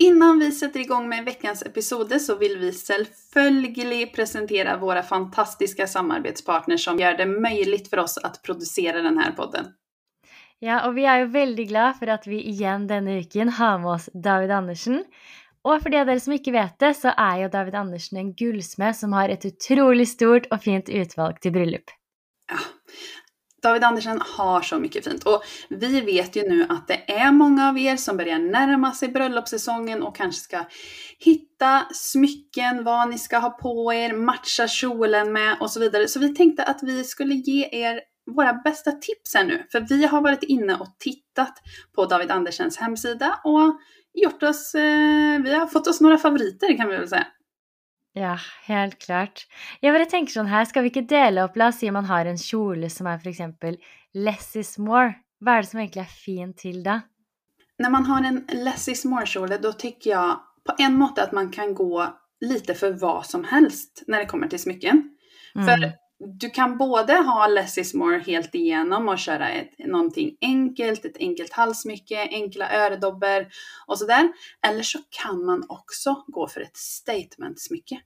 Innan vi sätter igång med veckans episode så vill vi selvfølgelig presentera våra fantastiska samarbetspartners som gör det möjligt för oss att producera den här podden. Ja, og vi er jo veldig glad for at vi igjen denne uken har med oss David Andersen. Og for de av dere som ikke vet det, så er jo David Andersen en gullsmed som har et utrolig stort og fint utvalg til bryllup. Ja, David Andersen har så mycket fint och vi vet ju nu att det är många av er som börjar närma sig bröllopssäsongen och kanske ska hitta smycken, vad ni ska ha på er, matcha kjolen med och så vidare. Så vi tänkte att vi skulle ge er våra bästa tips här nu. För vi har varit inne och tittat på David Andersens hemsida och gjort oss, eh, vi har fått oss några favoriter kan vi väl säga. Ja, helt klart. Jeg bare tenker sånn her, skal vi ikke dele opp, la oss si man har en kjole som er for eksempel less is more. Hva er det som egentlig er fint til da? Når man har en less is more-kjole da syns jeg på en måte at man kan gå lite for hva som helst når det kommer till smycken. För du kan både ha less is more helt igjennom och köra ett, någonting enkelt, ett enkelt halssmycke, enkla öredobber och sådär. Eller så kan man också gå för ett statement-smycke.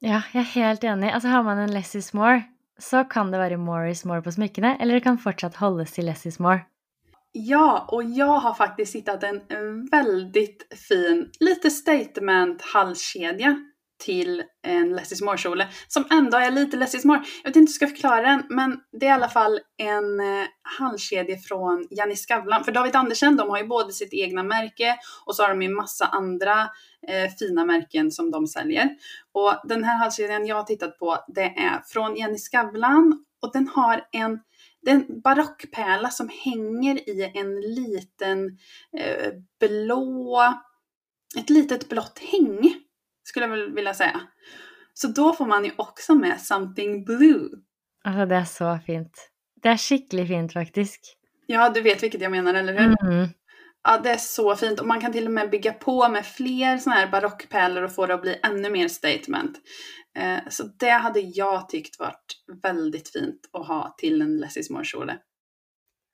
Ja, jeg er helt enig. Altså har man en less is more, så kan det være more is more på smykkene, eller det kan fortsatt holdes til less is more. Ja, och jag har faktiskt hittat en väldigt fin, lite statement halskedja till en Less is More-kjole som ändå är lite Less is More. Vet inte hur jag ska förklara den, men det är i alla fall en eh, halskedja från Skavlan. För David Andersen, de har ju både sitt egna märke och så har de ju massa andra eh, fina märken som de säljer. Och den här halskedjan har tittat på, det är från Janni Skavlan och den har en det är en barockpärla som hänger i en liten eh, blå, ett litet blått häng skulle jag väl vilja säga. Så da får man jo også med something blue. Altså, det er så fint. Det er skikkelig fint, faktisk. Ja, du vet hvilket jeg mener, eller hur? Mhm. Ja, det er så fint. Og man kan til og med bygge på med flere sånne här barockpärlor och få det å bli enda mer statement. Eh, så det hadde jeg tykt vært veldig fint å ha til en Less is More-kjole.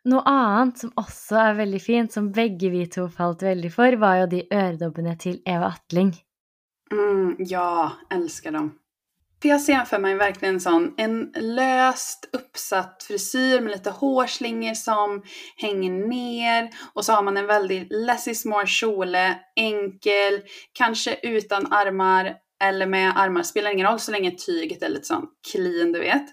Noe annet som også er veldig fint, som begge vi to falt veldig for, var jo de øredobbene til Eva Atling. Mm, ja, älskar dem. För jag ser för mig verkligen en sån, en löst uppsatt frisyr med lite hårslingor som hänger ner och så har man en väldigt less is more kjole, enkel, kanske utan armar eller med armar, spelar ingen roll så länge tyget är lite sån clean, du vet.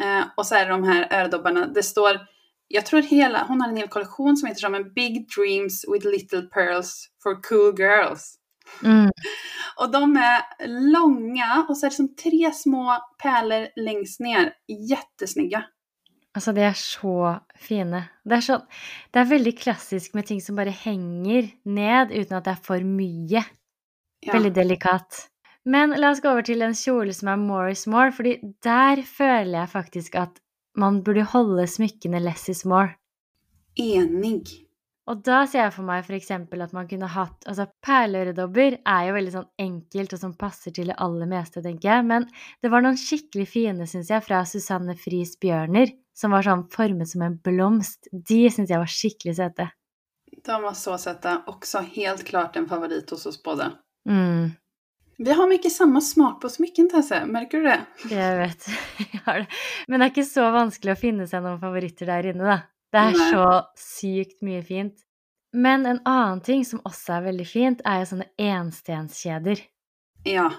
Eh, och så är det de här öredobbarna, det står, jag tror hela, hon har en hel kollektion som heter som en Big Dreams with Little Pearls for Cool Girls. Mm. Och de är långa och så är det som tre små pärlor längst ner. Jättesnygga. Altså, de er så fine. Det er, sånn, det er veldig klassisk med ting som bare henger ned uten at det er for mye. Ja. Veldig delikat. Men la oss gå over til en kjole som er more is more, fordi der føler jeg faktisk at man burde holde smykkene less is more. Enig. Og da ser jeg for meg f.eks. at man kunne hatt Altså, perleøredobber er jo veldig sånn enkelt og som passer til det aller meste, tenker jeg. Men det var noen skikkelig fine, syns jeg, fra Susanne Friis Bjørner, som var sånn formet som en blomst. De syns jeg var skikkelig søte. De var så søte. Også helt klart en favorit hos oss både. Mm, Vi har ikke samme smak på smykken, Tesse, Merker du det? jeg vet. Jeg har det. Men det er ikke så vanskelig å finne seg noen favoritter der inne, da. Det er så sykt mye fint. Men en annen ting som også er veldig fint, er jo sånne enstenskjeder. Ja,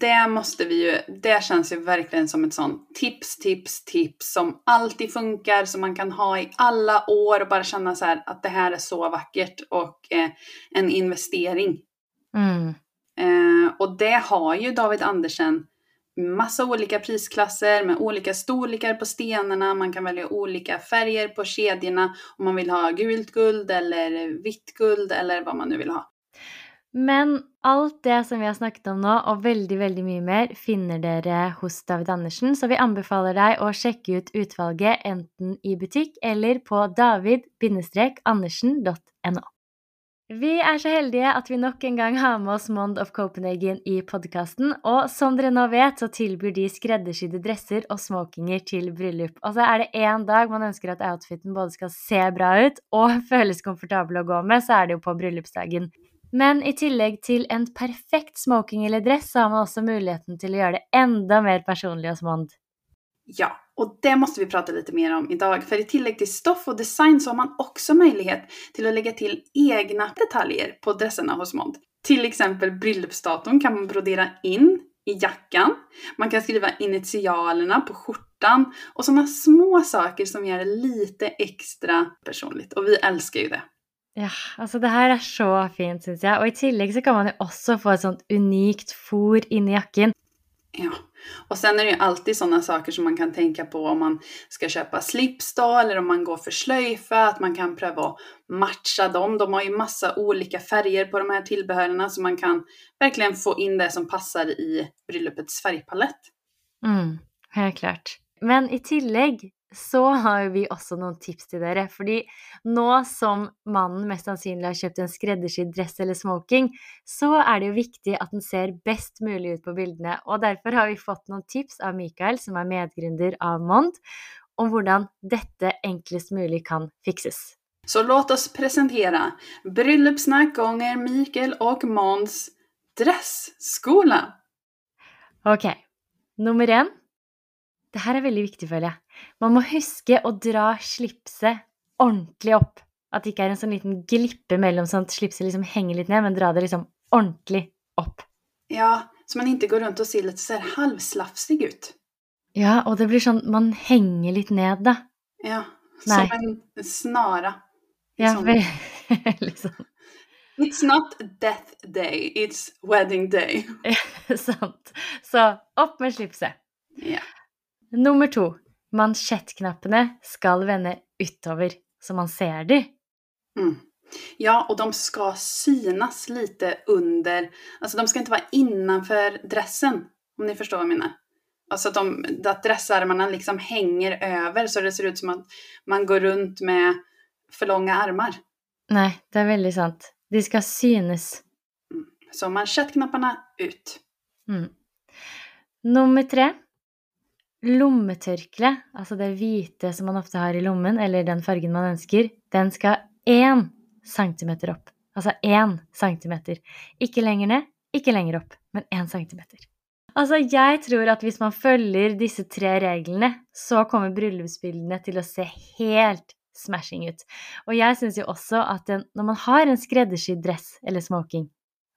det måste vi ju, det känns ju verkligen som ett sånt tips, tips, tips som alltid funkar, som man kan ha i alla år och bara känna så här att det här är så vackert och eh, en investering. Mm. Eh, och det har ju David Andersen massa olika prisklasser med olika storlekar på stenarna. Man kan välja olika färger på kedjorna om man vill ha gult guld eller vitt guld eller vad man nu vill ha. Men alt det som vi har snakket om nå, og veldig, veldig mye mer, finner dere hos David Andersen, så vi anbefaler deg å sjekke ut utvalget enten i butikk eller på david-andersen.no. Vi er så heldige at vi nok en gang har med oss Mond of Copenhagen i podkasten, og som dere nå vet, så tilbyr de skreddersydde dresser og smokinger til bryllup. Og så er det én dag man ønsker at outfiten både skal se bra ut og føles komfortabel å gå med, så er det jo på bryllupsdagen. Men i tillegg til en perfekt smoking eller dress, så har man også muligheten til å gjøre det enda mer personlig hos Mond. Ja, och det måste vi prata lite mer om idag. För i tillägg till stoff och design så har man också möjlighet till att lägga till egna detaljer på dresserna hos Mond. Till exempel bryllupsdatoen kan man brodera in i jackan. Man kan skriva initialerna på skjortan och sådana små saker som gör det lite extra personligt. Och vi älskar ju det. Ja, altså det her er så fint, syns jeg. Og i tillegg så kan man jo også få et sånt unikt fôr inni jakken. Ja, och sen är det ju alltid sådana saker som man kan tänka på om man ska köpa slips då, eller om man går för slöjfa, att man kan pröva att matcha dem. De har ju massa olika färger på de här tillbehörerna så man kan verkligen få in det som passar i bröllopets färgpalett. Mm, helt klart. Men i tillegg så har vi også noen tips til dere. Fordi nå som mannen mest sannsynlig har kjøpt en skreddersydd dress eller smoking, så er det jo viktig at den ser best mulig ut på bildene. Og derfor har vi fått noen tips av Mikael, som er medgründer av Mond, om hvordan dette enklest mulig kan fikses. Så låt oss presentere bryllupssnakk ganger Mikael og Mons dressskola. Ok, nummer én. Det her er veldig viktig, føler jeg. Man må huske å dra slipset ordentlig opp. At det ikke er en sånn liten glippe mellom sånn at slipset liksom henger litt ned, men dra det liksom ordentlig opp. Ja, så man ikke går rundt og ser at det ser halvslafsig ut. Ja, og det blir sånn Man henger litt ned, da. Ja, Nej. som en snara. Ja, for, liksom. It's not death day, it's wedding day. Sant. Så opp med slipset. Ja. Nummer to. Mansjettknappene skal vende utover, så man ser de. Mm. Ja, och de ska synas lite under, alltså de ska inte vara innanför dressen, om ni förstår vad jag menar. Alltså att, de, att dressarmarna liksom hänger över så det ser ut som att man går runt med för långa armar. Nei, det er veldig sant. De skal synes. Så manschettknapparna ut. Mm. Nummer tre. Lommetørkle, altså det hvite som man ofte har i lommen, eller den fargen man ønsker, den skal én centimeter opp. Altså én centimeter. Ikke lenger ned, ikke lenger opp, men én centimeter. Altså, jeg tror at hvis man følger disse tre reglene, så kommer bryllupsbildene til å se helt smashing ut. Og jeg syns jo også at den, når man har en skreddersydd dress eller smoking,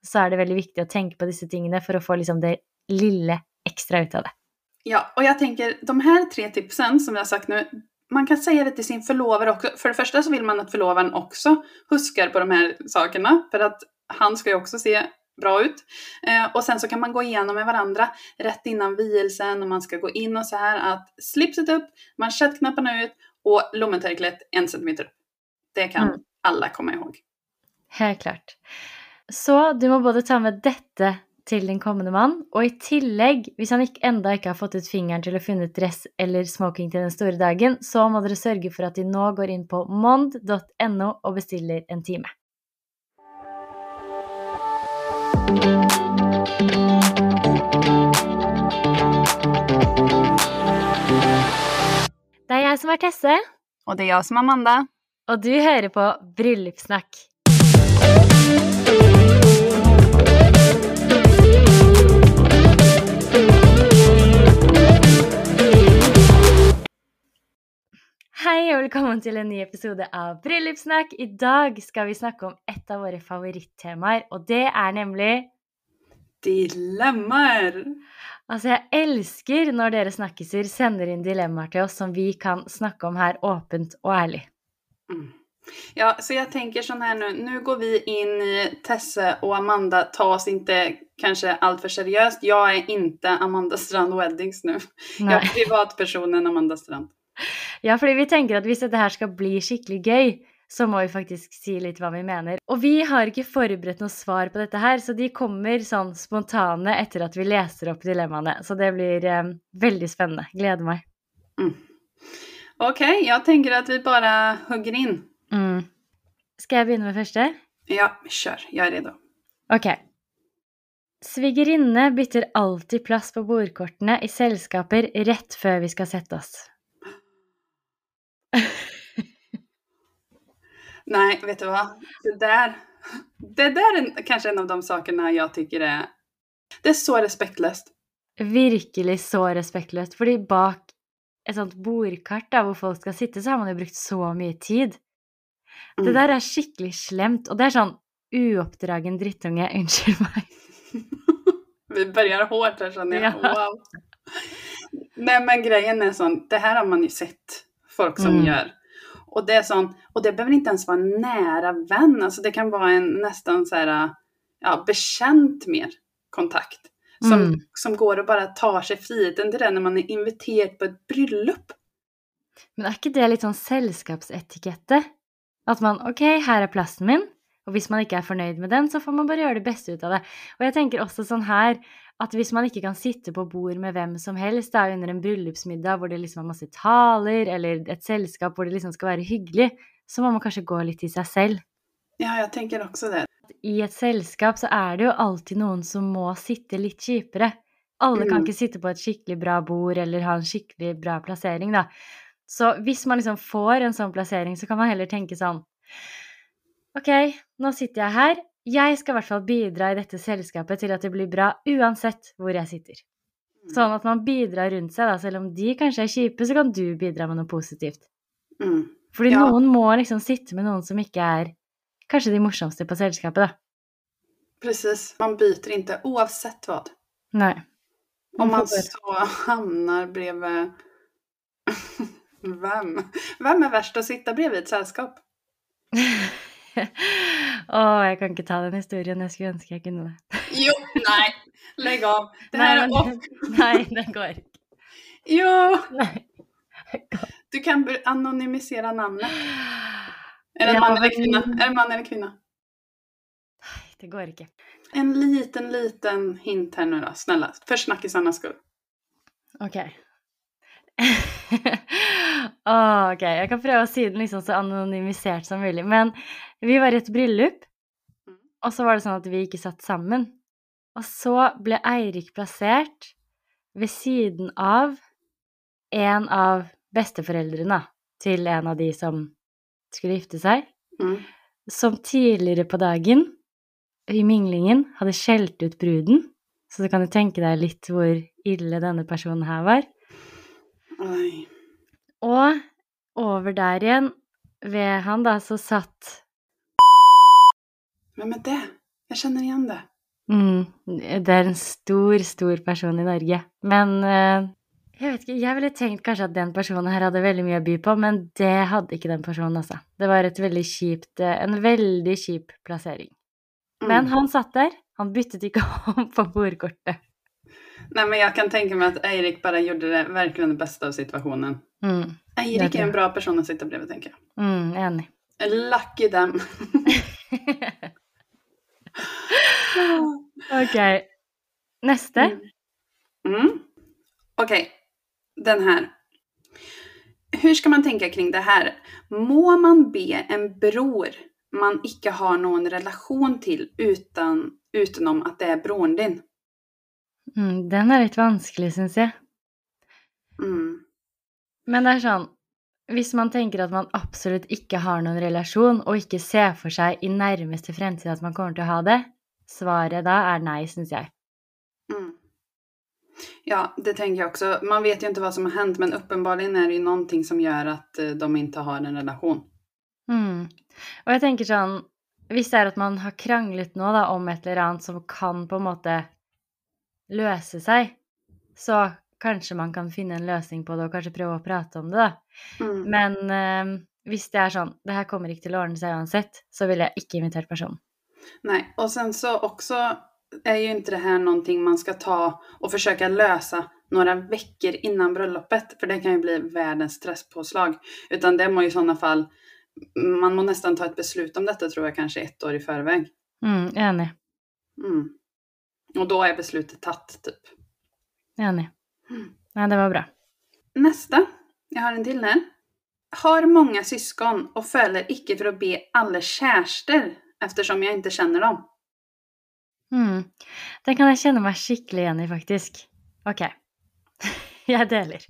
så er det veldig viktig å tenke på disse tingene for å få liksom det lille ekstra ut av det. Ja, och jag tänker de här tre tipsen som vi har sagt nu, man kan säga det till sin förlovare också. För det första så vill man att förlovaren också huskar på de här sakerna, för att han ska ju också se bra ut. Eh, och sen så kan man gå igenom med varandra rätt innan vielsen och man ska gå in och så här att slipset upp, manschettknapparna ut och lommetörklet en centimeter upp. Det kan Mm. alla komma ihåg. Helt klart. Så du må både ta med dette til din kommende mann, og i tillegg, hvis han ikke, enda ikke har fått ut fingeren til å finne ut dress eller smoking til den store dagen, så må dere sørge for at de nå går inn på mond.no og bestiller en time. Det er jeg som er Tesse, Og det er jeg som er Amanda. og du hører på Bryllupssnakk. Hei og velkommen til en ny episode av Bryllupssnakk. I dag skal vi snakke om et av våre favorittemaer, og det er nemlig Dilemmaer! Altså, jeg elsker når dere snakkiser sender inn dilemmaer til oss som vi kan snakke om her åpent og ærlig. Mm. Ja, så jeg tenker sånn her nå Nå går vi inn i Tesse og Amanda. Ta oss ikke kanskje allt för seriöst. Jag är inte Amanda Strand Weddings nå. Jeg er privatpersonen Amanda Strand. Ja, fordi vi tenker at hvis dette her skal bli skikkelig gøy, så må vi faktisk si litt hva vi mener. Og vi har ikke forberedt noe svar på dette her, så de kommer sånn spontane etter at vi leser opp dilemmaene. Så det blir eh, veldig spennende. Gleder meg. Mm. Ok, jeg tenker at vi bare hugger inn. Mm. Skal jeg begynne med første? Ja, kjør. Jeg er redo. Ok. Svigerinne bytter alltid plass på bordkortene i selskaper rett før vi skal sette oss. Nej, vet du vad? Det där Det där är kanske en av de sakerna jag tycker är... Det er så respektløst. Virkelig så respektløst. Fordi bak et sånt bordkart da, hvor folk skal sitte, så har man jo brukt så mye tid. Det Mm. der er skikkelig slemt. Og det er sånn uoppdragen drittunge. Unnskyld meg. Vi begynner hårt her, skjønner jeg. Ja. Wow. Nei, men greien er sånn det her har man jo sett folk som Mm. gör. Och det är sån, och det behöver inte ens vara en nära vän, alltså det kan vara en nästan så här, ja, bekänt mer kontakt. Som, Mm. som går och bara tar sig friheten till det när man är inviterad på ett bröllop. Men er ikke det litt sånn selskapsetikette? At man ok, her er plassen min, og hvis man ikke er fornøyd med den, så får man bare gjøre det beste ut av det. Og jeg tenker også sånn her at hvis man ikke kan sitte på bord med hvem som helst, da under en bryllupsmiddag hvor det liksom er masse taler, eller et selskap hvor det liksom skal være hyggelig, så må man kanskje gå litt i seg selv. Ja, jeg tenker også det. I et selskap så er det jo alltid noen som må sitte litt kjipere. Alle kan Mm. ikke sitte på et skikkelig bra bord eller ha en skikkelig bra plassering, da. Så hvis man liksom får en sånn plassering, så kan man heller tenke sånn Ok, nå sitter jeg her. Jeg skal i hvert fall bidra i dette selskapet til at det blir bra uansett hvor jeg sitter. Sånn at man bidrar rundt seg, da. Selv om de kanskje er kjipe, så kan du bidra med noe positivt. Mm. Fordi Ja. noen må liksom sitte med noen som ikke er kanskje de morsomste på selskapet, da. Precis, man byter ikke oavsett hva. Nei. Om man så hamnar bredvid... Hvem? Hvem er verst å sitte bredvid et sällskap? Å, jeg kan ikke ta den historien. Jeg skulle ønske jeg kunne det. Jo, nei. Legg av. Det Nei, er off. nei, det går ikke. Jo, Nei. du kan anonymisere navnet. namnet. Är det en Ja, man eller kvinne? Er det en man eller kvinne? Det går ikke. En liten, liten hint här nu då, snälla. För snackisarnas skyld. Ok. oh, ok, jeg kan prøve å si den liksom så anonymisert som mulig. Men vi var i et bryllup, Mm. og så var det sånn at vi ikke satt sammen. Og så ble Eirik plassert ved siden av en av besteforeldrene til en av de som skulle gifte seg. Mm. som tidligere på dagen i minglingen hadde skjelt ut bruden. Så du kan jo tenke deg litt hvor ille denne personen her var. Oi. Og over der igjen, ved han da, så satt Vem är det? Jeg kjenner igjen det. mm, Det er en stor, stor person i Norge. Men uh, jeg vet ikke, jeg ville tenkt kanskje at den personen her hadde veldig mye å by på, men det hadde ikke den personen, altså. Det var veldig kjipt, eh, en veldig kjip plassering. Men Mm. han satt der. Han byttet ikke om på bordkortet. Nei, men jeg kan tenke meg at Eirik bare gjorde det virkelig det beste av situasjonen. Mm, Eirik er en bra person å sitte bredvid, tenker jeg. mm, enig. Lucky them. ok. Neste. Mm. Mm. Okej, den her. Hur skal man tenke kring det her? Må man be en bror man ikke har noen relation til, uten, utenom at det er broren din? Mm, den er litt vanskelig, syns jeg. Mm. Men det er sånn Hvis man tenker at man absolutt ikke har noen relasjon, og ikke ser for seg i nærmeste fremtid at man kommer til å ha det, svaret da er nei, syns jeg. Mm. Ja, det tänker jag också. Man vet ju inte vad som har hänt, men uppenbarligen är det ju någonting som gör att eh, de inte har en relation. Mm. Og jeg tenker sånn Hvis det er at man har kranglet nå da, om et eller annet som kan på en måte løse seg, så kanskje man kan finne en løsning på det og kanskje prøve å prate om det, da. Mm. Men eh, hvis det er sånn Det her kommer ikke til å ordne seg uansett, så ville jeg ikke invitert personen. Nei, og sen så også er jo ikke det her noe man skal ta og forsøke å løse noen uker innan bryllupet, for det kan jo bli verdens stresspåslag. Utan det må i sånne fall, man må nesten ta et beslut om dette, tror jeg, kanskje ett år i forveien. Mm, enig. Mm. Og da er beslutet tatt typ. Enig. Nei, det var bra. Neste. Jeg har en til her. Har mange syskon og føler ikke for å be alle kjærester eftersom jeg ikke kjenner dem. Mm. Den kan jeg kjenne meg skikkelig igjen i, faktisk. Ok. Jeg deler.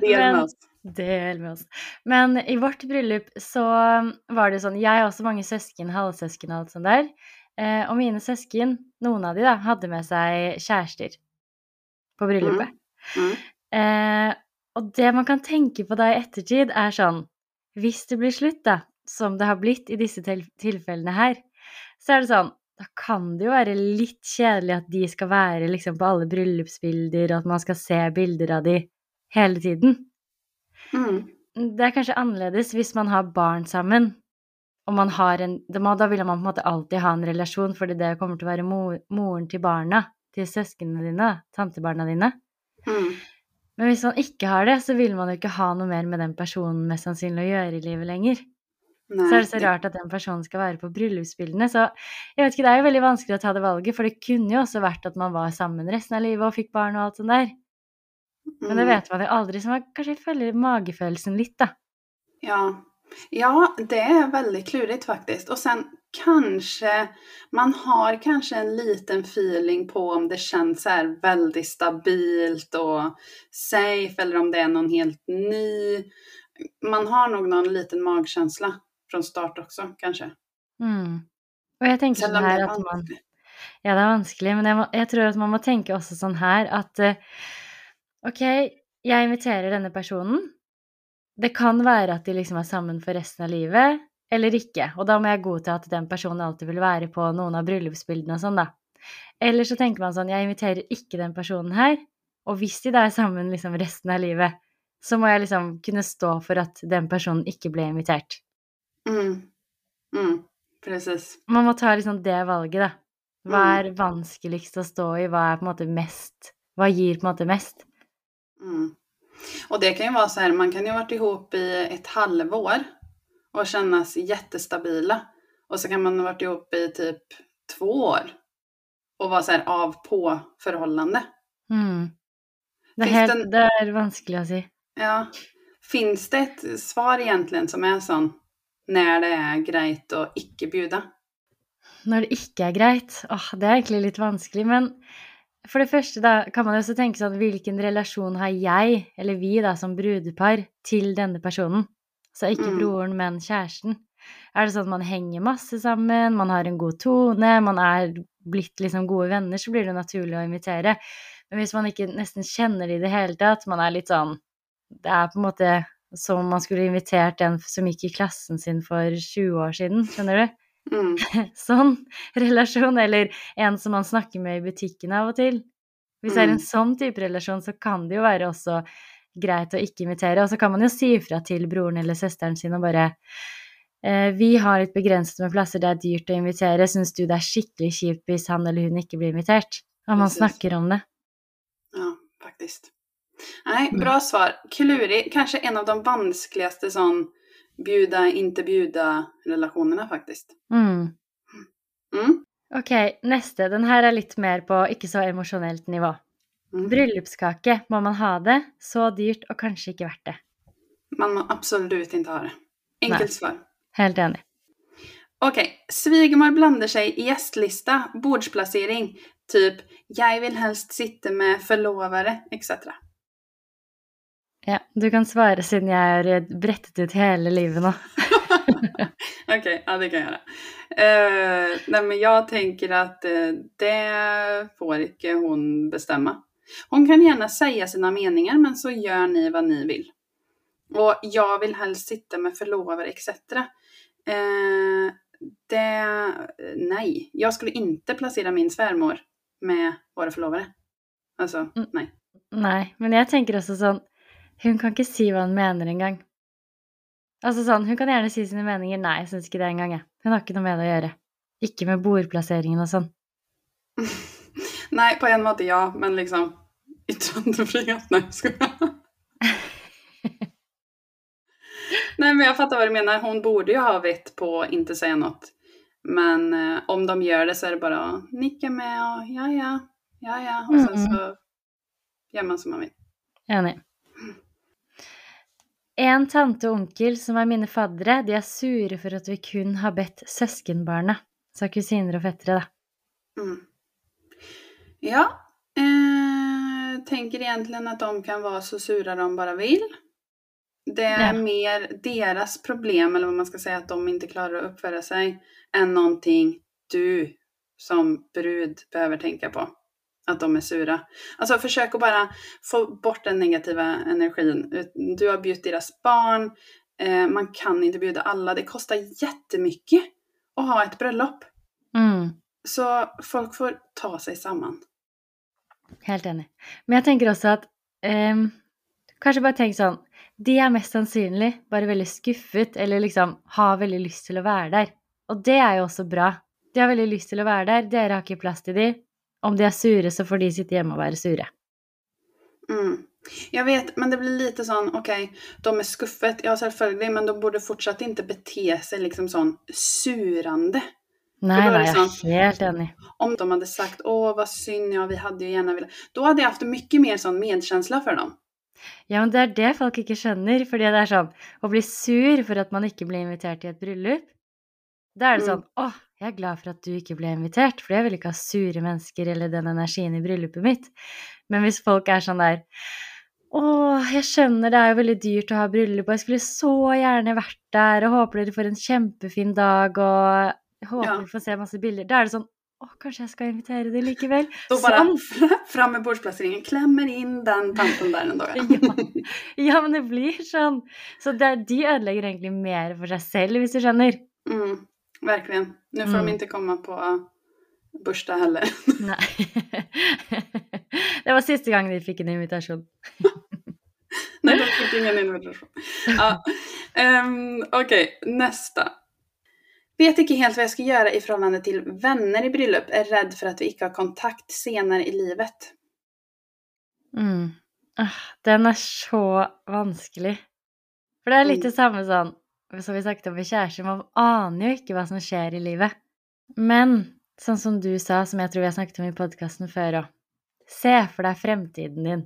Del med oss. Del med oss. Men i vårt bryllup så var det sånn Jeg har også mange søsken, halvsøsken og alt sånt der. Eh, og mine søsken, noen av de da, hadde med seg kjærester på bryllupet. Mm. Eh, og det man kan tenke på da i ettertid, er sånn Hvis det blir slutt, da, som det har blitt i disse tilfellene her, så er det sånn Da kan det jo være litt kjedelig at de skal være liksom på alle bryllupsbilder, og at man skal se bilder av de hele tiden. Mm. Det er kanskje annerledes hvis man har barn sammen, og man har en Da vil man på en måte alltid ha en relasjon, fordi det kommer til å være mor, moren til barna, til søsknene dine, tantebarna dine. Mm. Men hvis man ikke har det, så vil man jo ikke ha noe mer med den personen mest sannsynlig å gjøre i livet lenger. Nei. Så er det så rart at den personen skal være på bryllupsbildene. Så jeg vet ikke, det er jo veldig vanskelig å ta det valget, for det kunne jo også vært at man var sammen resten av livet og fikk barn og alt sånt der. Men det Mm. vet man jo aldri, så man kanskje følger magefølelsen litt, da. Ja. Ja, det är väldigt klurigt faktiskt. Och sen kanske man har kanske en liten feeling på om det känns så här väldigt stabilt och safe eller om det är någon helt ny. Man har nog någon liten magkänsla från start också kanske. Mm. Og jeg tenker sånn her at man. Ja, det er vanskelig, men jeg, må, jeg tror at man må tenke også sånn her at eh, OK, jeg inviterer denne personen. Det kan være at de liksom er sammen for resten av livet, eller ikke. Og da må jeg godta at den personen alltid vil være på noen av bryllupsbildene og sånn, da. Eller så tenker man sånn, jeg inviterer ikke den personen her, og hvis de da er sammen liksom resten av livet, så må jeg liksom kunne stå for at den personen ikke ble invitert. Mm. Mm. Presis. Man må ta liksom det valget, da. Hva Mm. er vanskeligst å stå i? Hva er på en måte mest Hva gir på en måte mest? Mm. Och det kan ju vara så här, man kan ju ha varit ihop i ett halvår och kännas jättestabila. Och så kan man ha varit ihop i typ två år och vara så här av på förhållande. Mm. Det, er en... det- är vanskligt å si. Ja. Finns det ett svar egentligen som är sån när det är greit att icke bjuda? Når det ikke er greit, åh, det er egentlig litt vanskelig. Men for det første, da, kan man jo også tenke sånn Hvilken relasjon har jeg, eller vi, da, som brudepar, til denne personen? Så ikke Mm. broren, men kjæresten. Er det sånn at man henger masse sammen, man har en god tone, man er blitt liksom gode venner, så blir det naturlig å invitere. Men hvis man ikke nesten kjenner det i det hele tatt, man er litt sånn Det er på en måte som om man skulle invitert en som gikk i klassen sin for 20 år siden, skjønner du? Mm. sånn relasjon, eller en som man snakker med i butikken av og til. Hvis det er en Mm. sånn type relasjon, så kan det jo være også greit å ikke invitere. Og så kan man jo si ifra til broren eller søsteren sin og bare eh, Vi har litt begrenset med plasser, det er dyrt å invitere. Syns du det er skikkelig kjipt hvis han eller hun ikke blir invitert? Og man snakker om det. Ja, faktisk. Nei, bra svar. Kluri, kanskje en av de vanskeligste sån bjuda, inte bjuda-relasjonene, faktisk. Mm. Mm. Ok, neste. Den her er litt mer på ikke så emosjonelt nivå. Mm. Bryllupskake, må man ha det? Så dyrt og kanskje ikke verdt det. Man må absolutt ikke ha det. Enkelt svar. Helt enig. Ok, svigermor blander seg i gjestelista, bordsplassering, typ 'jeg vil helst sitte med forlovere', etc. Ja, du kan svare siden jeg har eh, brettet ut hele livet nå. ok, ja det kan jeg gjøre. Uh, nei, men jeg tenker at uh, det får ikke hun bestemme. Hun kan gjerne si sine meninger, men så gjør ni hva ni vil. Og jeg vil helst sitte med forlover etc. Uh, det, Nei. Jeg skulle ikke plassere min svermor med våre forlovere. Altså, nei. Nei, men jeg tenker også sånn Hun kan ikke si hva hun mener engang. Altså sånn, Hun kan gjerne si sine meninger. Nei, jeg syns ikke det engang. jeg. Hun har ikke noe med det å gjøre. Ikke med bordplasseringen og sånn. Nei, på en måte ja, men liksom yttrandefrihet, nei, skal jeg Nej men jag fattar vad du menar, hon borde ju ha vett på att inte säga något. Men eh, om de gör det så är det bara att nicka med och ja ja, ja ja och sen så gör man som man vill. Enig. En tante og onkel som er mine faddere, de er sure for at vi kun har bedt søskenbarnet. Så kusiner og fettere, da. Mm. Ja, eh, tenker egentlig at de kan være så sura de bare vil. Det er Ja. mer deres problem, eller hva man skal si, at de ikke klarer å oppføre seg, enn noe du som brud behøver tenke på. Att de är sura. Alltså försök att bara få bort den negativa energin. Du har bjudit deras barn, eh, man kan inte bjuda alla, det kostar jättemycket att ha ett bröllop. Mm. Så folk får ta sig samman. Helt enig. Men jeg tenker også at eh, Kanskje bare tenk sånn De er mest sannsynlig bare veldig skuffet, eller liksom har veldig lyst til å være der. Og det er jo også bra. De har veldig lyst til å være der, dere har ikke plass til de. Om de er sure, så får de sitte hjemme og være sure. Mm. Jag vet, men det blir lite sånn okej, de er skuffet, ja selvfølgelig, men de borde fortsatt ikke bete seg liksom sånn surande. Nei, nei, jeg er sånn- helt enig. Om de hadde sagt, åh hva synd, ja vi hadde jo gjerne villet' Da hadde jeg haft mye mer sånn medkänsla for dem. Ja, men det er det folk ikke skjønner. Fordi det er sånn å bli sur for at man ikke blir invitert til et bryllup. Da er det Mm. sånn Å, jeg er glad for at du ikke ble invitert, for jeg vil ikke ha sure mennesker eller den energien i bryllupet mitt. Men hvis folk er sånn der Å, jeg skjønner det er jo veldig dyrt å ha bryllup, og jeg skulle så gjerne vært der, og håper dere får en kjempefin dag, og håper Ja. vi får se masse bilder. Da er det sånn Å, kanskje jeg skal invitere deg likevel? Da bare Sånn. fram med bordsplasseringen. Klemmer inn den tanten der en dag. Ja. Ja, men det blir sånn. Så det, de ødelegger egentlig mer for seg selv, hvis du skjønner. Mm, verkligen. Nu får Mm. de inte komma på bursdag heller. Nei. Det var siste gang vi fikk en invitation. Nej, de fick ingen invitation. Ja. Um, Okej, nästa. Vet ikke helt hva jeg skal gjøre i förhållande till vänner i bröllop. Er redd for at vi ikke har kontakt senere i livet. Mm. Ah, Den er så vanskelig. For det er litt det samme sånn som vi snakket om med kjærester, man aner jo ikke hva som skjer i livet. Men sånn som du sa, som jeg tror vi har snakket om i podkasten før òg, se for deg fremtiden din,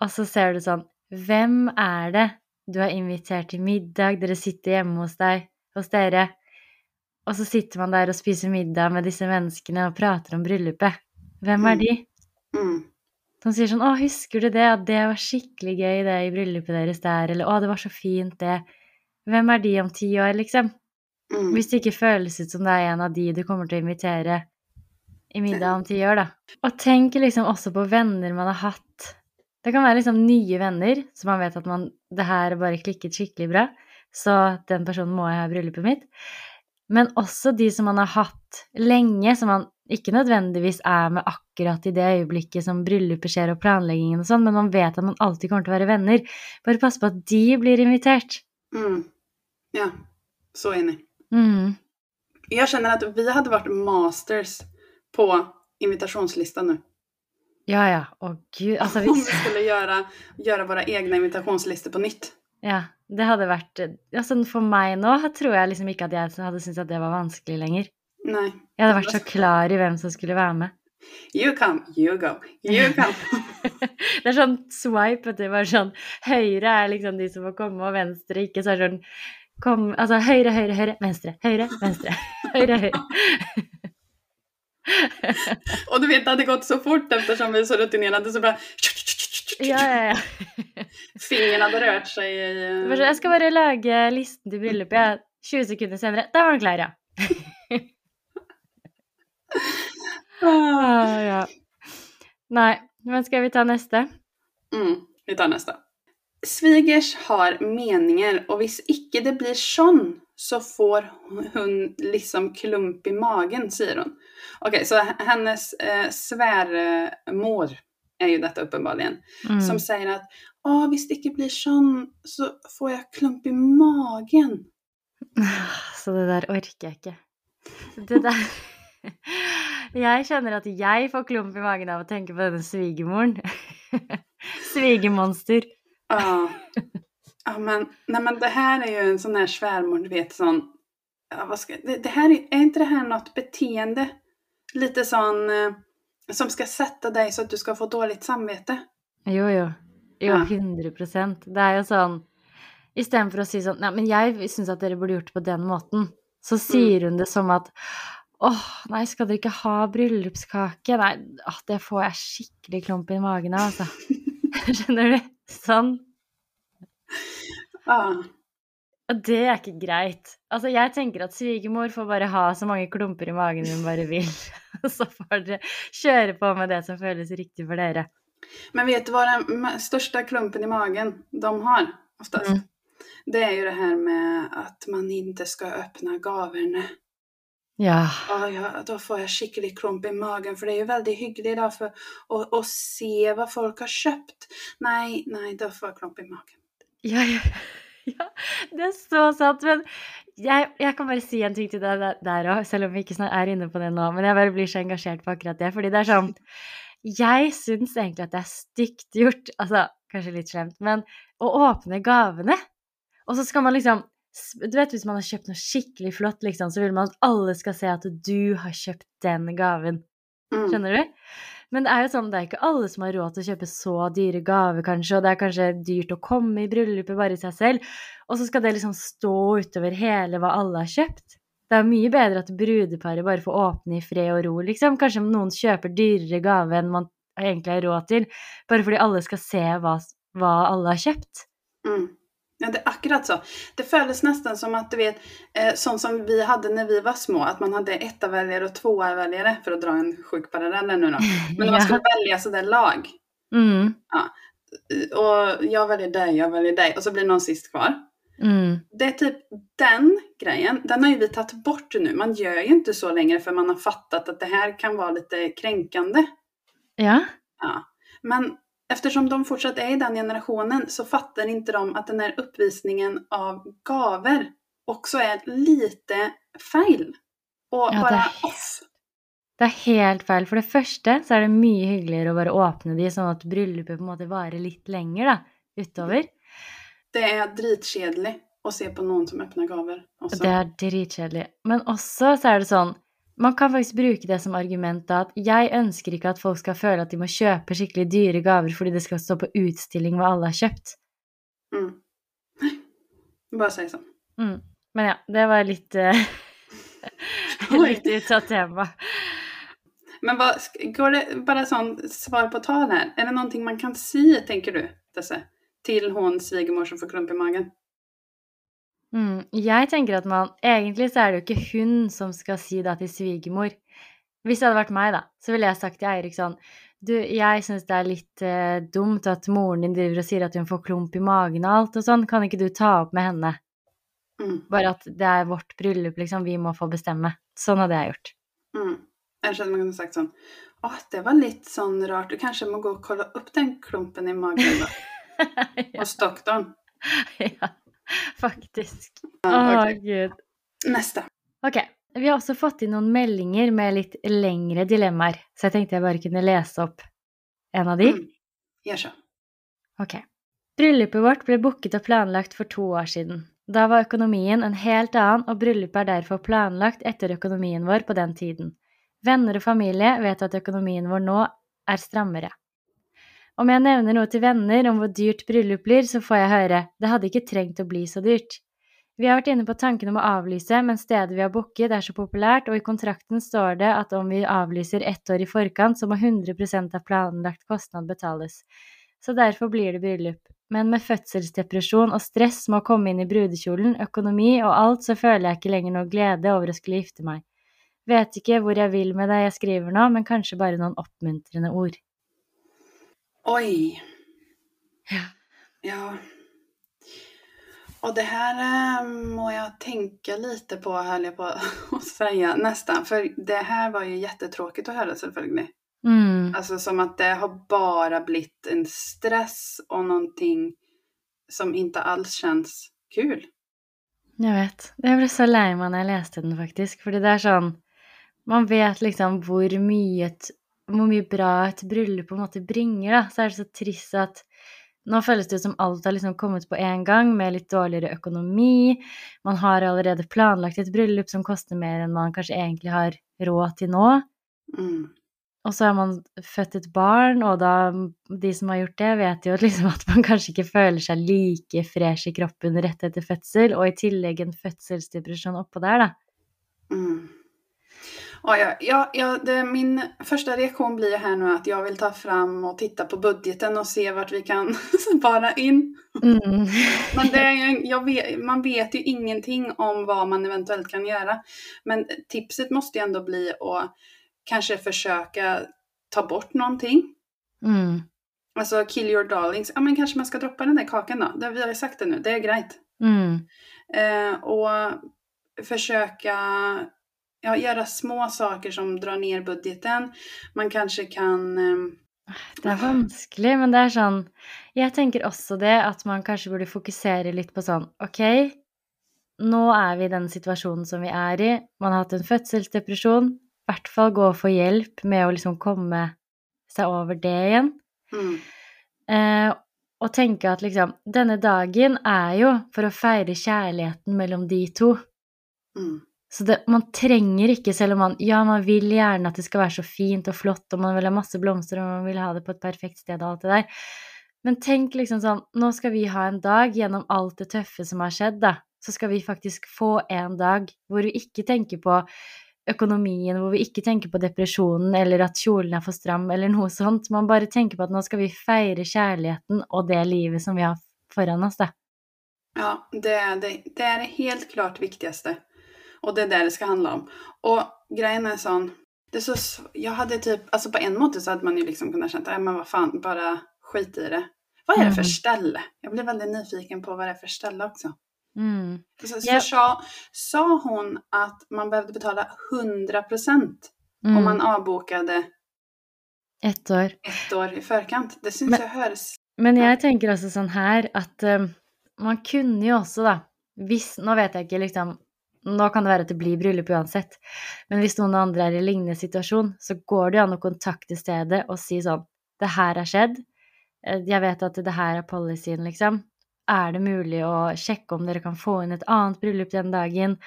og så ser du sånn Hvem er det du har invitert til middag, dere sitter hjemme hos deg, hos dere, og så sitter man der og spiser middag med disse menneskene og prater om bryllupet. Hvem er Mm. de? Mm. Som sier sånn 'Å, husker du det? At det var skikkelig gøy, det i bryllupet deres der.' Eller 'Å, det var så fint, det.' Hvem er de om ti år, liksom? Mm. Hvis det ikke føles ut som det er en av de du kommer til å invitere i middag om ti år, da. Og tenk liksom også på venner man har hatt. Det kan være liksom nye venner, så man vet at man Det her bare klikket skikkelig bra, så den personen må jeg ha i bryllupet mitt. Men også de som man har hatt lenge, som man ikke nødvendigvis er med akkurat i det øyeblikket som bryllupet skjer og planleggingen og sånn, men man vet at man alltid kommer til å være venner. Bare pass på at de blir invitert. Mm. Ja, så enig. Mm. Jag känner att vi hade varit masters på invitationslistan nu. Ja, ja. Å gud. Altså, Om vi skulle göra, göra våra egna invitasjonslister på nytt. Ja, det hadde vært altså For meg nå tror jeg liksom ikke at jeg hadde syntes at det var vanskelig lenger. Nei. Jeg hadde vært så klar i hvem som skulle være med. You come, you go, you come. Det er sånn swipe, at det var sånn Høyre er liksom de som må komme, og venstre ikke. Så er det sånn kom, Altså høyre, høyre, høyre, venstre, høyre, venstre. Høyre, høyre. og du vet, det hadde gått så fort eftersom vi er så rutinerte, så bare Ja, ja, ja. Fingrene hadde rørt seg i sånn, Jeg skal bare lage listen til bryllupet. jeg. 20 sekunder senere, da var den klar, ja. Ah. Ja. Nei, men skal vi ta neste? Mm, vi tar neste. Svigers har meninger, og hvis ikke det blir sånn, så får hun liksom klump i magen, sier hun. Ok, så hennes eh, svärmor er jo dette uppenbarligen, Mm. som sier at Å, hvis det ikke blir sånn, så får jeg klump i magen. Så det der orker jeg ikke. Det der Jeg kjenner at jeg får klump i magen av å tenke på denne svigermoren. Svigermonster. Ja. ja men, nei, men det her er jo en sånn her svärmor, du vet sånn ja, vad ska, det, det her, Er ikke det her noe beteende? Litt sån, eh, som skal sette deg så at du skal få dårlig samvete. Jo, jo. Jo, Ja. 100 Det er jo sånn Istedenfor å si sånn Nei, men jeg syns at dere burde gjort det på den måten. Så sier hun det som at Åh, nei, skal dere ikke ha bryllupskake? Nei, åh, det får jeg skikkelig klump i magen av, altså. Skjønner du? Sånn. Og det er ikke greit. Altså, jeg tenker at svigermor får bare ha så mange klumper i magen hun bare vil. Så får dere kjøre på med det som føles riktig for dere. Men vet du hva den største klumpen i magen de har oftest? Mm. Det er jo det her med at man ikke skal åpne gaverna. Ja. Ja, ja, Da får jeg skikkelig klump i magen for det er jo veldig hyggelig da, for å, å se hva folk har kjøpt. Nei, nei, da får jeg klump i magen. Ja, ja, ja, det er så sant. Men jeg, jeg kan bare si en ting til deg der òg, selv om vi ikke er inne på det nå. Men jeg bare blir så engasjert på akkurat det. Fordi det er sånn Jeg syns egentlig at det er stygt gjort, altså kanskje litt slemt, men å åpne gavene. Og så skal man liksom Du vet hvis man har kjøpt noe skikkelig flott, liksom, så vil man at alle skal se at du har kjøpt den gaven. Mm. Skjønner du? Men det er jo sånn, det er ikke alle som har råd til å kjøpe så dyre gaver, kanskje, og det er kanskje dyrt å komme i bryllupet bare i seg selv, og så skal det liksom stå utover hele hva alle har kjøpt. Det er mye bedre at brudeparet bare får åpne i fred og ro, liksom. Kanskje noen kjøper dyrere gave enn man egentlig har råd til, bare fordi alle skal se hva, hva alle har kjøpt. Mm. Ja, det er akkurat så. Det føles nesten som at du vet, eh, sånt som vi hadde når vi var små, at man hadde etta og och for å för att dra en sjuk parallell nå. Men när man skulle välja sådär lag, Mm, och jag väljer dig, jag väljer dig, och så blir någon sist kvar. mm. Det är typ den grejen, den har ju vi tagit bort nu. Man gör ju inte så längre för man har fattat att det här kan vara lite kränkande. Ja. Ja. Men eftersom de fortsatt är i den generationen så fattar inte de att den här uppvisningen av gaver också är lite fel. Och Ja, det bara off. Det er helt feil. For det første så er det mye hyggeligere å bare åpne de, sånn at bryllupet på en måte varer litt lenger, da, utover. Det är dritkjedelig att se på någon som öppnar gaver. Og Också. det er dritkjedelig. Men også så er det sånn Man kan faktisk bruke det som argument da at jeg ønsker ikke at folk skal føle at de må kjøpe skikkelig dyre gaver fordi det skal stå på utstilling hva alle har kjøpt. Mm. Bare si sånn. Mm. Men ja, det var litt uh, Litt ut av tema. Men hva, går det bare sånn svar på tal her? Er det någonting man kan si, tenker du, Tesse? til hun svigermor som får klump i magen? Mm, jeg tenker at man Egentlig så er det jo ikke hun som skal si det til svigermor. Hvis det hadde vært meg, da, så ville jeg sagt til Eirik sånn Du, jeg syns det er litt eh, dumt at moren din driver og sier at hun får klump i magen og alt og sånn. Kan ikke du ta opp med henne? Mm. Bare at det er vårt bryllup, liksom. Vi må få bestemme. Sånn hadde jeg gjort. Mm. Jeg skjønner man kunne sagt sånn åh det var litt sånn rart, du kanskje må gå og kolla opp den klumpen i magen da. ja, hos doktoren. ja, faktisk. Å, ah, okay. gud. Neste. Ok, vi har også fått inn noen meldinger med litt lengre dilemmaer, så jeg tenkte jeg bare kunne lese opp en av de. Mm. Gjør så. Ok. Bryllupet vårt ble booket og planlagt for to år siden. Da var økonomien en helt annen, og bryllupet er derfor planlagt etter økonomien vår på den tiden. Venner og familie vet at økonomien vår nå er strammere. Om jeg nevner noe til venner om hvor dyrt bryllup blir, så får jeg høre det hadde ikke trengt å bli så dyrt. Vi har vært inne på tanken om å avlyse, men stedet vi har booket er så populært, og i kontrakten står det at om vi avlyser ett år i forkant, så må 100% av planlagt kostnad betales. Så derfor blir det bryllup. Men med fødselsdepresjon og stress med å komme inn i brudekjolen, økonomi og alt, så føler jeg ikke lenger noe glede over å skulle gifte meg. Vet ikke hvor jeg vil med det jeg skriver nå, men kanskje bare noen oppmuntrende ord. Oj. Ja. Ja. Och det här eh, må jag tänka lite på, höll jag på att säga, nästan. För det här var ju jättetråkigt att höra selvfølgelig. Mm. Alltså som att det har bara blivit en stress och någonting som inte alls känns kul. Jeg vet. Jeg ble så lei meg når jeg leste den, faktisk. Fordi det er sånn Man vet liksom hvor mye, et, hvor mye bra et bryllup på en måte bringer, da. Så er det så trist at nå føles det ut som alt har liksom kommet på én gang, med litt dårligere økonomi. Man har allerede planlagt et bryllup som koster mer enn man kanskje egentlig har råd til nå. Mm. Og så har man født et barn, og da de som har gjort det, vet jo liksom at man kanskje ikke føler seg like fresh i kroppen rett etter fødsel, og i tillegg en fødselsdepresjon oppå der, da. Mm. Ja, ja, ja, ja det, min första reaktion blir här nu att jag vill ta fram och titta på budgeten och se vart vi kan spara in. Mm. Men det, vet, man vet ju ingenting om vad man eventuellt kan göra. Men tipset måste ju ändå bli att kanske försöka ta bort någonting. Mm. Alltså kill your darlings. Ja men kanske man ska droppa den där kakan då. Det, vi har ju sagt det nu, det är grejt. Mm. Eh, och försöka ja, göra små saker som drar ned budgeten. Man kanskje kan... ehm, Det er vanskelig, men det er sånn Jeg tenker også det at man kanskje burde fokusere litt på sånn Ok, nå er vi i den situasjonen som vi er i. Man har hatt en fødselsdepresjon. I hvert fall gå og få hjelp med å liksom komme seg over det igjen. mm, Eh, og tenke at liksom Denne dagen er jo for å feire kjærligheten mellom de to. mm, Så det, man trenger ikke, selv om man Ja, man vil gjerne at det skal være så fint og flott, og man vil ha masse blomster, og man vil ha det på et perfekt sted og alt det der. Men tenk liksom sånn Nå skal vi ha en dag gjennom alt det tøffe som har skjedd, da. Så skal vi faktisk få en dag hvor vi ikke tenker på økonomien, hvor vi ikke tenker på depresjonen eller at kjolen er for stram eller noe sånt. Man bare tenker på at nå skal vi feire kjærligheten og det livet som vi har foran oss, da. Ja, det, det, det er det helt klart viktigaste. Och det är det det ska handla om. Och grejen är sån, det är så, jag hade typ, alltså på en måte så hade man ju liksom kunnat känna, nej men vad fan, bara skit i det. Vad är det för Mm. ställe? Jag blev väldigt nyfiken på vad det är för ställe också. Mm. Så, så yep. sa, sa hon att man behövde betala 100 procent Mm. om man avbokade Ett år. ett år i förkant. Det syns Men- jag hörs. Men jeg tenker også sånn her at eh, man kunne jo også, da Hvis Nå vet jeg ikke, liksom Nå kan det være at det blir bryllup uansett, men hvis noen andre er i lignende situasjon, så går det jo an å kontakte stedet og si sånn Det her har skjedd. Eh, Jeg vet at det her er policyen, liksom. Er det mulig å sjekke om dere kan få inn et annet bryllup den dagen,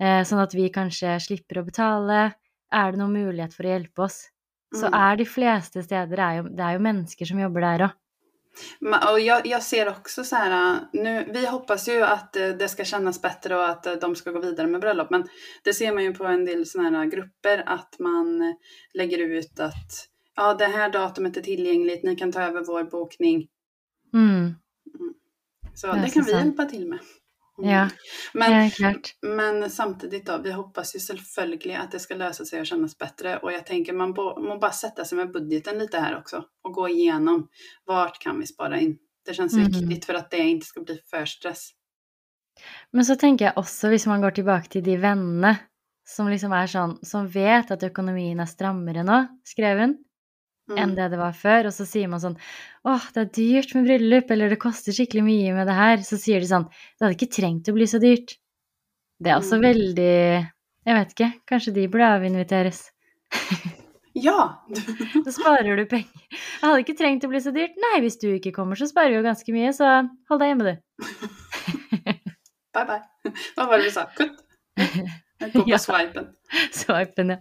eh, sånn at vi kanskje slipper å betale? Er det noen mulighet for å hjelpe oss? Så Mm. er de fleste steder er jo, Det er jo mennesker som jobber der òg. Och jag, jag ser också så här, nu, vi hoppas ju att eh, det ska kännas bättre och att eh, de ska gå vidare med bröllop. Men det ser man ju på en del sådana här grupper att man eh, lägger ut att ja, det här datumet är tillgängligt, ni kan ta över vår bokning. Mm. Så det, det kan vi sant. hjälpa till med. Mm. Ja, Men, ja, klart. men samtidigt då, vi hoppas ju selvfølgelig att det ska lösa sig och kännas bättre. Och jag tänker man må, må bara sätta sig med budgeten lite här också och gå igenom vart kan vi spara in. Det känns Mm. viktigt för att det inte ska bli för stress. Men så tenker jeg også, hvis man går tilbake til de vennene som liksom er sånn Som vet at økonomien er strammere nå, skrev hun, Mm. enn det det var før, og så sier man sånn Åh, det er dyrt med bryllup, eller det koster skikkelig mye med det her. Så sier de sånn Det hadde ikke trengt å bli så dyrt. Det er også Mm. veldig Jeg vet ikke, kanskje de burde avinviteres. Ja! Så sparer du penger. Det hadde ikke trengt å bli så dyrt. Nei, hvis du ikke kommer, så sparer vi jo ganske mye, så hold deg hjemme, du. bye bye. Hva var det du sa? Kutt? Jeg går på Ja. swipen. Swipen, ja.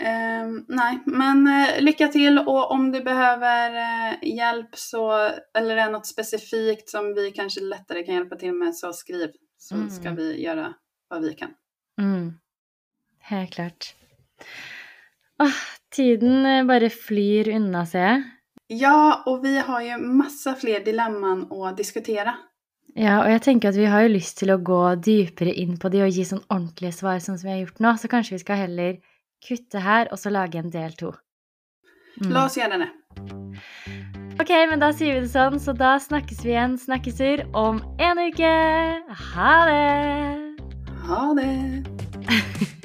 Ehm, nej, men uh, lycka till och om du behöver uh, hjälp så, eller det är något specifikt som vi kanske lättare kan hjälpa till med så skriv så Mm. ska vi göra vad vi kan. Mm. Helt klart. Åh, tiden eh, bare flyr unna, ser jeg. Ja, och vi har ju massa fler dilemman att diskutera. Ja, og jeg tenker at vi har jo lyst til å gå dypere inn på de og gi sånn ordentlige svar, sånn som vi har gjort nå, så kanskje vi skal heller kutte her, og så lage en del to. Mm. La oss gjøre det. Ok, men da sier vi det sånn, så da snakkes vi igjen, snakkesur, om en uke. Ha det! Ha det!